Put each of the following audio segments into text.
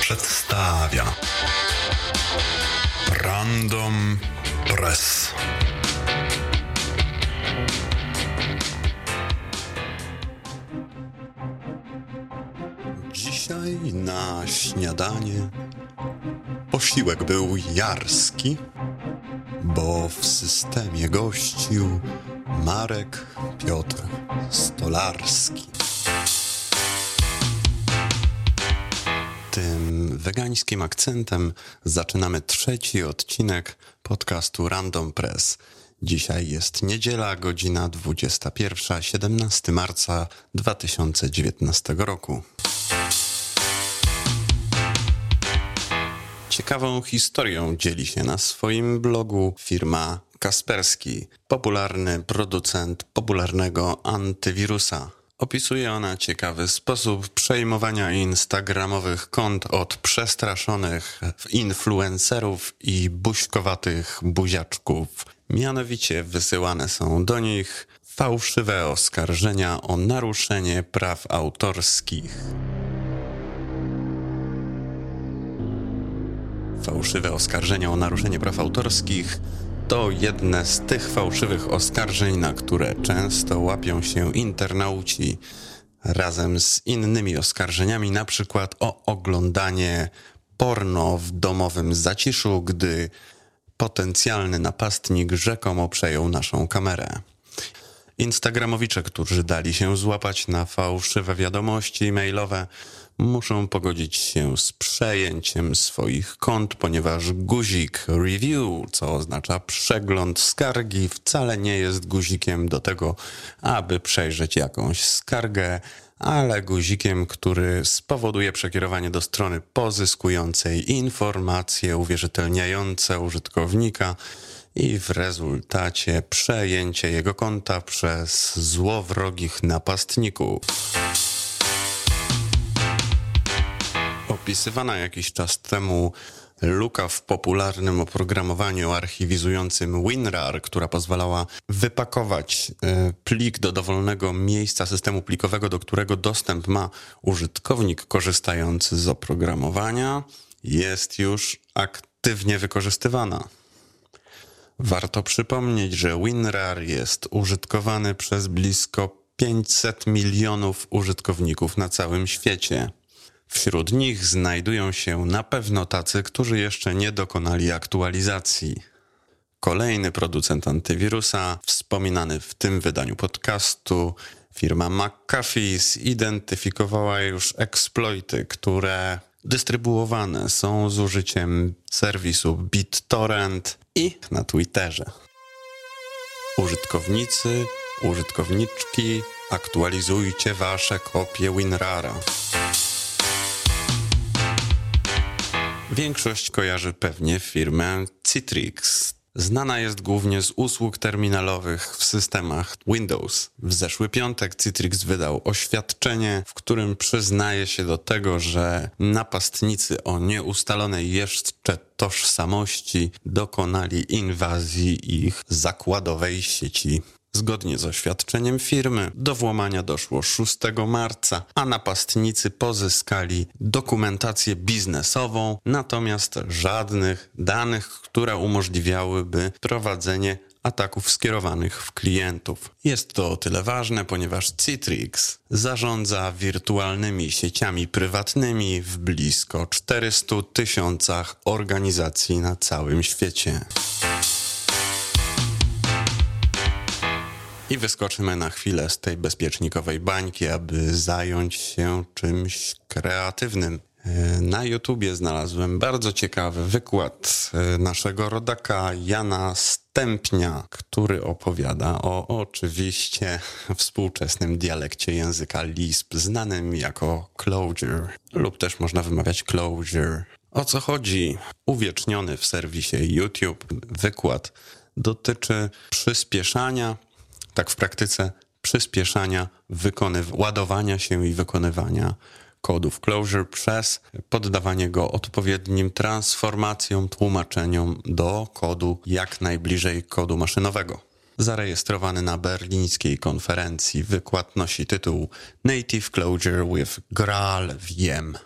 Przedstawia Random Press. Dzisiaj na śniadanie posiłek był jarski, bo w systemie gościł Marek Piotr Stolarski. Wegańskim akcentem zaczynamy trzeci odcinek podcastu Random Press. Dzisiaj jest niedziela, godzina 21, 17 marca 2019 roku. Ciekawą historią dzieli się na swoim blogu firma Kasperski, popularny producent popularnego antywirusa. Opisuje ona ciekawy sposób przejmowania instagramowych kont od przestraszonych influencerów i buźkowatych buziaczków. Mianowicie wysyłane są do nich fałszywe oskarżenia o naruszenie praw autorskich. Fałszywe oskarżenia o naruszenie praw autorskich to jedne z tych fałszywych oskarżeń, na które często łapią się internauci razem z innymi oskarżeniami, na przykład o oglądanie porno w domowym zaciszu, gdy potencjalny napastnik rzekomo przejął naszą kamerę. Instagramowicze, którzy dali się złapać na fałszywe wiadomości mailowe, muszą pogodzić się z przejęciem swoich kont, ponieważ guzik review, co oznacza przegląd skargi, wcale nie jest guzikiem do tego, aby przejrzeć jakąś skargę, ale guzikiem, który spowoduje przekierowanie do strony pozyskującej informacje uwierzytelniające użytkownika i w rezultacie przejęcie jego konta przez złowrogich napastników. Opisywana jakiś czas temu luka w popularnym oprogramowaniu archiwizującym WinRAR, która pozwalała wypakować e, plik do dowolnego miejsca systemu plikowego, do którego dostęp ma użytkownik korzystający z oprogramowania, jest już aktywnie wykorzystywana. Warto przypomnieć, że WinRAR jest użytkowany przez blisko 500 milionów użytkowników na całym świecie. Wśród nich znajdują się na pewno tacy, którzy jeszcze nie dokonali aktualizacji. Kolejny producent antywirusa, wspominany w tym wydaniu podcastu, firma McAfee, zidentyfikowała już eksploity, które dystrybuowane są z użyciem serwisu BitTorrent i na Twitterze. Użytkownicy, użytkowniczki, aktualizujcie wasze kopie WinRara. Większość kojarzy pewnie firmę Citrix. Znana jest głównie z usług terminalowych w systemach Windows. W zeszły piątek Citrix wydał oświadczenie, w którym przyznaje się do tego, że napastnicy o nieustalonej jeszcze tożsamości dokonali inwazji ich zakładowej sieci. Zgodnie z oświadczeniem firmy, do włamania doszło 6 marca, a napastnicy pozyskali dokumentację biznesową, natomiast żadnych danych, które umożliwiałyby prowadzenie ataków skierowanych w klientów. Jest to o tyle ważne, ponieważ Citrix zarządza wirtualnymi sieciami prywatnymi w blisko 400 tysiącach organizacji na całym świecie. I wyskoczymy na chwilę z tej bezpiecznikowej bańki, aby zająć się czymś kreatywnym. Na YouTubie znalazłem bardzo ciekawy wykład e, naszego rodaka Jana Stępnia, który opowiada o oczywiście współczesnym dialekcie języka Lisp, znanym jako Clojure, lub też można wymawiać Clojure. O co chodzi? Uwieczniony w serwisie YouTube wykład dotyczy przyspieszania tak w praktyce przyspieszania wykonyw- ładowania się i wykonywania kodów Clojure przez poddawanie go odpowiednim transformacjom, tłumaczeniom do kodu jak najbliżej kodu maszynowego. zarejestrowany na berlińskiej konferencji. Wykład nosi tytuł Native Closure with Graal VM.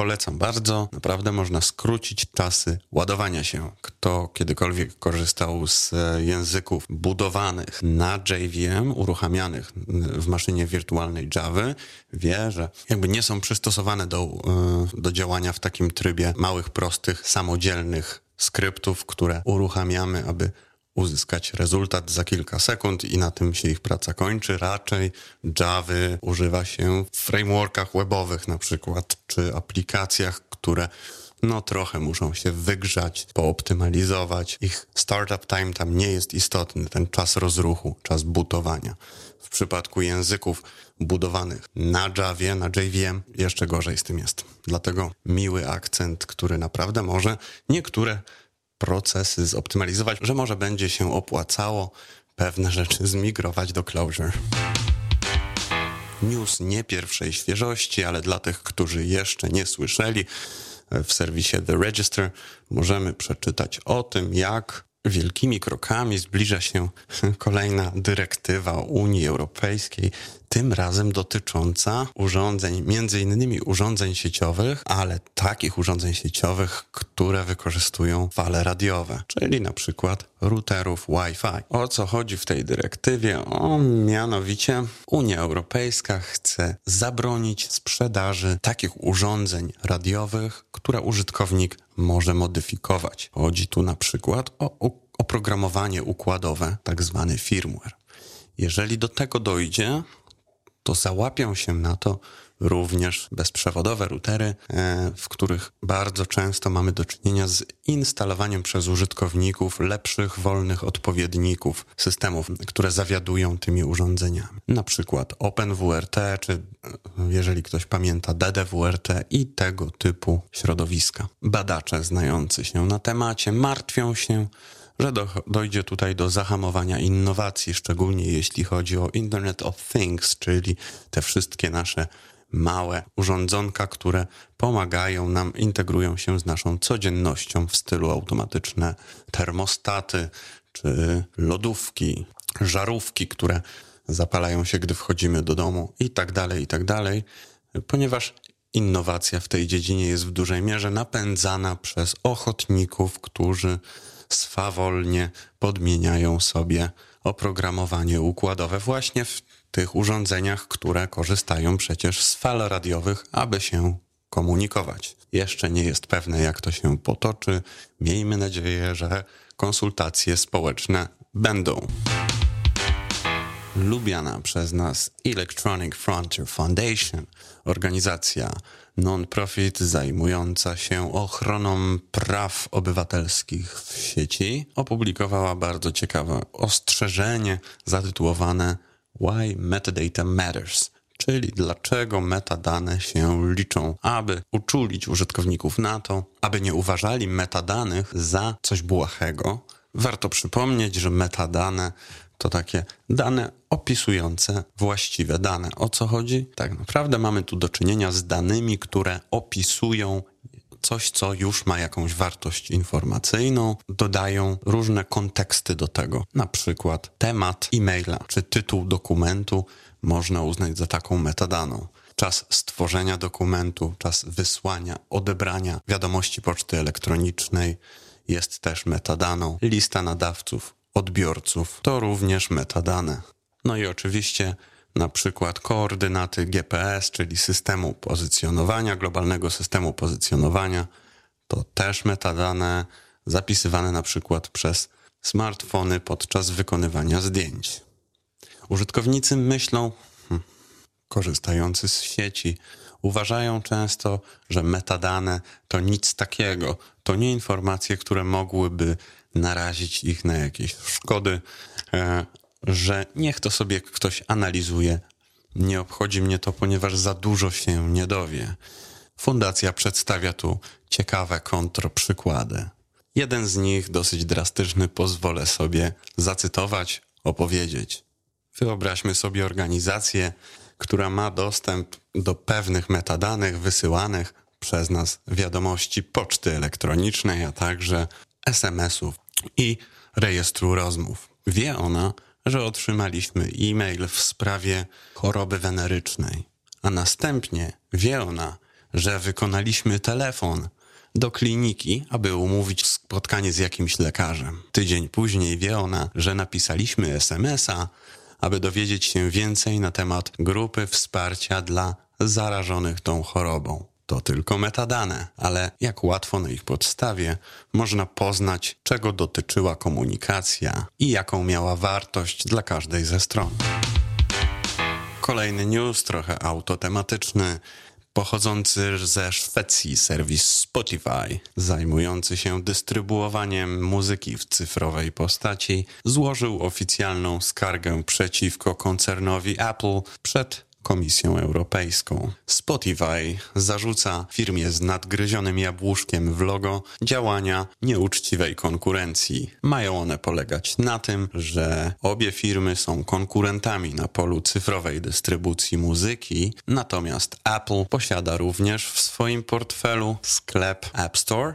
Polecam bardzo. Naprawdę można skrócić czasy ładowania się. Kto kiedykolwiek korzystał z języków budowanych na JVM, uruchamianych w maszynie wirtualnej Java, wie, że jakby nie są przystosowane do, e, do działania w takim trybie małych, prostych, samodzielnych skryptów, które uruchamiamy, aby uzyskać rezultat za kilka sekund i na tym się ich praca kończy. Raczej Java używa się w frameworkach webowych na przykład, czy aplikacjach, które no trochę muszą się wygrzać, pooptymalizować. Ich startup time tam nie jest istotny, ten czas rozruchu, czas butowania. W przypadku języków budowanych na Javie, na JVM, jeszcze gorzej z tym jest. Dlatego miły akcent, który naprawdę może niektóre procesy zoptymalizować, że może będzie się opłacało pewne rzeczy zmigrować do Clojure. News nie pierwszej świeżości, ale dla tych, którzy jeszcze nie słyszeli, w serwisie The Register możemy przeczytać o tym, jak wielkimi krokami zbliża się kolejna dyrektywa Unii Europejskiej, tym razem dotycząca urządzeń, między innymi urządzeń sieciowych, ale takich urządzeń sieciowych, które wykorzystują fale radiowe, czyli na przykład routerów Wi-Fi. O co chodzi w tej dyrektywie? O, mianowicie Unia Europejska chce zabronić sprzedaży takich urządzeń radiowych, które użytkownik może modyfikować. Chodzi tu na przykład o oprogramowanie układowe, tak zwany firmware. Jeżeli do tego dojdzie, to załapią się na to również bezprzewodowe routery, e, w których bardzo często mamy do czynienia z instalowaniem przez użytkowników lepszych, wolnych odpowiedników systemów, które zawiadują tymi urządzeniami. Na przykład OpenWRT, czy e, jeżeli ktoś pamięta DDWRT i tego typu środowiska. Badacze znający się na temacie martwią się, że do, dojdzie tutaj do zahamowania innowacji, szczególnie jeśli chodzi o Internet of Things, czyli te wszystkie nasze małe urządzonka, które pomagają nam, integrują się z naszą codziennością w stylu automatyczne termostaty czy lodówki, żarówki, które zapalają się, gdy wchodzimy do domu i tak dalej, i tak dalej, ponieważ innowacja w tej dziedzinie jest w dużej mierze napędzana przez ochotników, którzy swawolnie podmieniają sobie oprogramowanie układowe właśnie w tych urządzeniach, które korzystają przecież z fal radiowych, aby się komunikować. Jeszcze nie jest pewne, jak to się potoczy. Miejmy nadzieję, że konsultacje społeczne będą. Lubiana przez nas Electronic Frontier Foundation, organizacja non-profit zajmująca się ochroną praw obywatelskich w sieci, opublikowała bardzo ciekawe ostrzeżenie zatytułowane Why Metadata Matters, czyli dlaczego metadane się liczą, aby uczulić użytkowników na to, aby nie uważali metadanych za coś błahego. Warto przypomnieć, że metadane to takie dane opisujące właściwe dane. O co chodzi? Tak naprawdę mamy tu do czynienia z danymi, które opisują coś, co już ma jakąś wartość informacyjną, dodają różne konteksty do tego. Na przykład temat e-maila czy tytuł dokumentu można uznać za taką metadaną. Czas stworzenia dokumentu, czas wysłania, odebrania wiadomości poczty elektronicznej jest też metadaną. Lista nadawców, odbiorców to również metadane. No i oczywiście na przykład koordynaty GPS, czyli systemu pozycjonowania, globalnego systemu pozycjonowania, to też metadane zapisywane na przykład przez smartfony podczas wykonywania zdjęć. Użytkownicy myślą, hmm, korzystający z sieci, uważają często, że metadane to nic takiego, to nie informacje, które mogłyby narazić ich na jakieś szkody, e, że niech to sobie ktoś analizuje. Nie obchodzi mnie to, ponieważ za dużo się nie dowie. Fundacja przedstawia tu ciekawe kontroprzykłady. Jeden z nich, dosyć drastyczny, pozwolę sobie zacytować, opowiedzieć. Wyobraźmy sobie organizację, która ma dostęp do pewnych metadanych wysyłanych przez nas wiadomości poczty elektronicznej, a także SMS-ów i rejestru rozmów. Wie ona, że otrzymaliśmy e-mail w sprawie choroby wenerycznej, a następnie wie ona, że wykonaliśmy telefon do kliniki, aby umówić spotkanie z jakimś lekarzem. Tydzień później wie ona, że napisaliśmy SMS-a, aby dowiedzieć się więcej na temat grupy wsparcia dla zarażonych tą chorobą. To tylko metadane, ale jak łatwo na ich podstawie można poznać, czego dotyczyła komunikacja i jaką miała wartość dla każdej ze stron. Kolejny news, trochę autotematyczny pochodzący ze Szwecji serwis Spotify, zajmujący się dystrybuowaniem muzyki w cyfrowej postaci, złożył oficjalną skargę przeciwko koncernowi Apple przed Komisją Europejską. Spotify zarzuca firmie z nadgryzionym jabłuszkiem w logo działania nieuczciwej konkurencji. Mają one polegać na tym, że obie firmy są konkurentami na polu cyfrowej dystrybucji muzyki, natomiast Apple posiada również w swoim portfelu sklep App Store,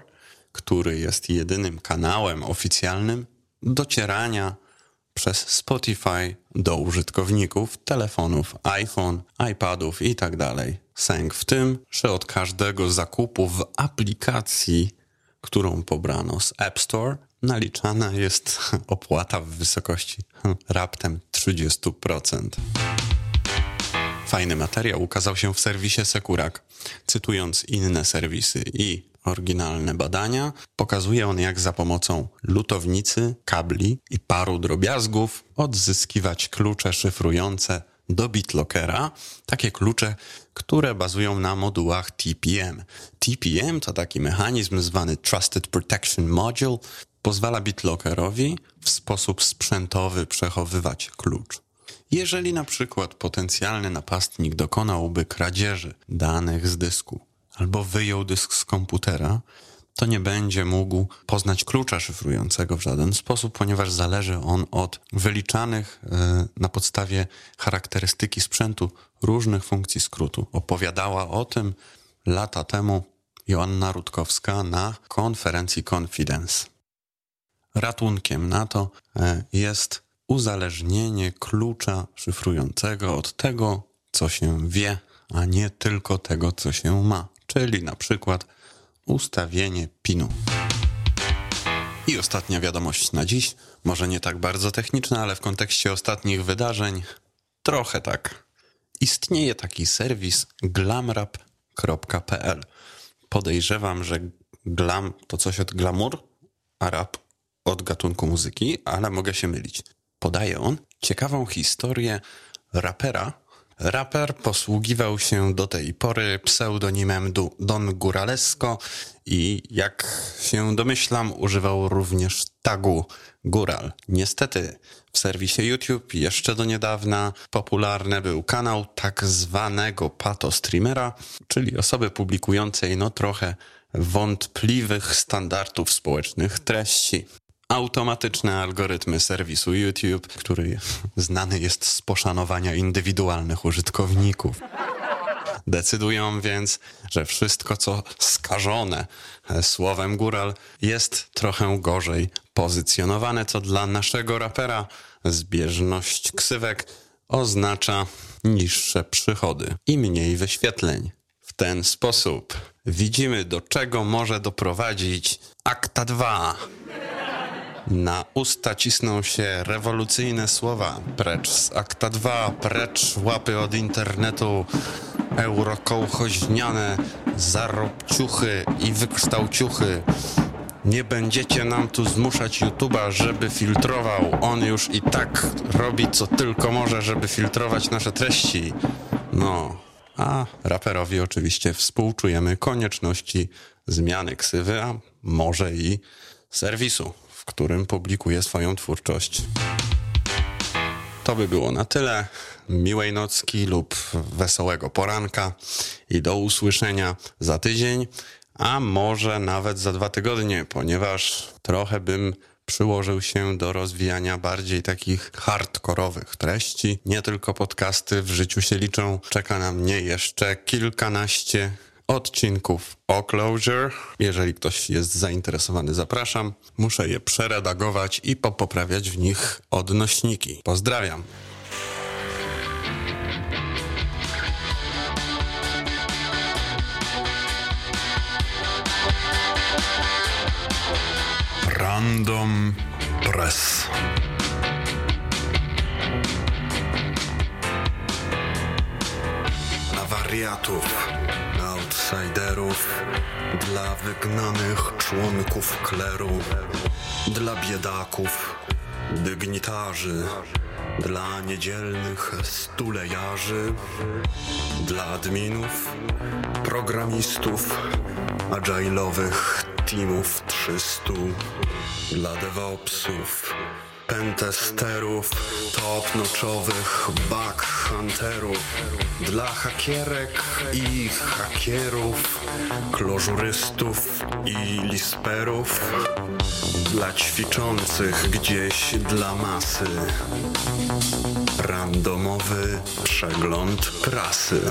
który jest jedynym kanałem oficjalnym docierania przez Spotify do użytkowników telefonów iPhone, iPadów itd. Tak Sęk w tym, że od każdego zakupu w aplikacji, którą pobrano z App Store, naliczana jest opłata w wysokości raptem 30%. Fajny materiał ukazał się w serwisie Sekurak, cytując inne serwisy i oryginalne badania. Pokazuje on, jak za pomocą lutownicy, kabli i paru drobiazgów odzyskiwać klucze szyfrujące do BitLockera, takie klucze, które bazują na modułach TPM. TPM to taki mechanizm zwany Trusted Protection Module, pozwala BitLockerowi w sposób sprzętowy przechowywać klucz. Jeżeli na przykład potencjalny napastnik dokonałby kradzieży danych z dysku albo wyjął dysk z komputera, to nie będzie mógł poznać klucza szyfrującego w żaden sposób, ponieważ zależy on od wyliczanych e, na podstawie charakterystyki sprzętu różnych funkcji skrótu. Opowiadała o tym lata temu Joanna Rutkowska na konferencji Confidence. Ratunkiem na to e, jest uzależnienie klucza szyfrującego od tego, co się wie, a nie tylko tego, co się ma czyli na przykład ustawienie pinu. I ostatnia wiadomość na dziś, może nie tak bardzo techniczna, ale w kontekście ostatnich wydarzeń trochę tak. Istnieje taki serwis glamrap.pl. Podejrzewam, że glam to coś od glamour, a rap od gatunku muzyki, ale mogę się mylić. Podaje on ciekawą historię rapera, Raper posługiwał się do tej pory pseudonimem Don Guralesco i jak się domyślam, używał również tagu Gural. Niestety w serwisie YouTube jeszcze do niedawna popularny był kanał tak zwanego pato streamera, czyli osoby publikującej no trochę wątpliwych standardów społecznych treści automatyczne algorytmy serwisu YouTube, który znany jest z poszanowania indywidualnych użytkowników. Decydują więc, że wszystko, co skażone słowem góral, jest trochę gorzej pozycjonowane, co dla naszego rapera zbieżność ksywek oznacza niższe przychody i mniej wyświetleń. W ten sposób widzimy, do czego może doprowadzić Akta 2. Na usta cisną się rewolucyjne słowa. Precz z akta 2, precz łapy od internetu, eurokołchoźniane, zarobciuchy i wykształciuchy. Nie będziecie nam tu zmuszać YouTube'a, żeby filtrował. On już i tak robi co tylko może, żeby filtrować nasze treści. No, a raperowi oczywiście współczujemy konieczności zmiany ksywy, a może i serwisu w którym publikuje swoją twórczość. To by było na tyle. Miłej nocki lub wesołego poranka i do usłyszenia za tydzień, a może nawet za dwa tygodnie, ponieważ trochę bym przyłożył się do rozwijania bardziej takich hardkorowych treści. Nie tylko podcasty w życiu się liczą. Czeka na mnie jeszcze kilkanaście odcinków o Closure. Jeżeli ktoś jest zainteresowany, zapraszam. Muszę je przeredagować i popoprawiać w nich odnośniki. Pozdrawiam. Random Press. Na wariatów, outsiderów, dla wygnanych członków kleru, dla biedaków, dygnitarzy, dla niedzielnych stulejarzy, dla adminów, programistów, agile'owych teamów 300, dla DevOpsów, pentesterów, top-notchowych bug-hunterów, dla hakierek i hakierów, klożurystów i lisperów, dla ćwiczących gdzieś dla masy. Randomowy przegląd prasy.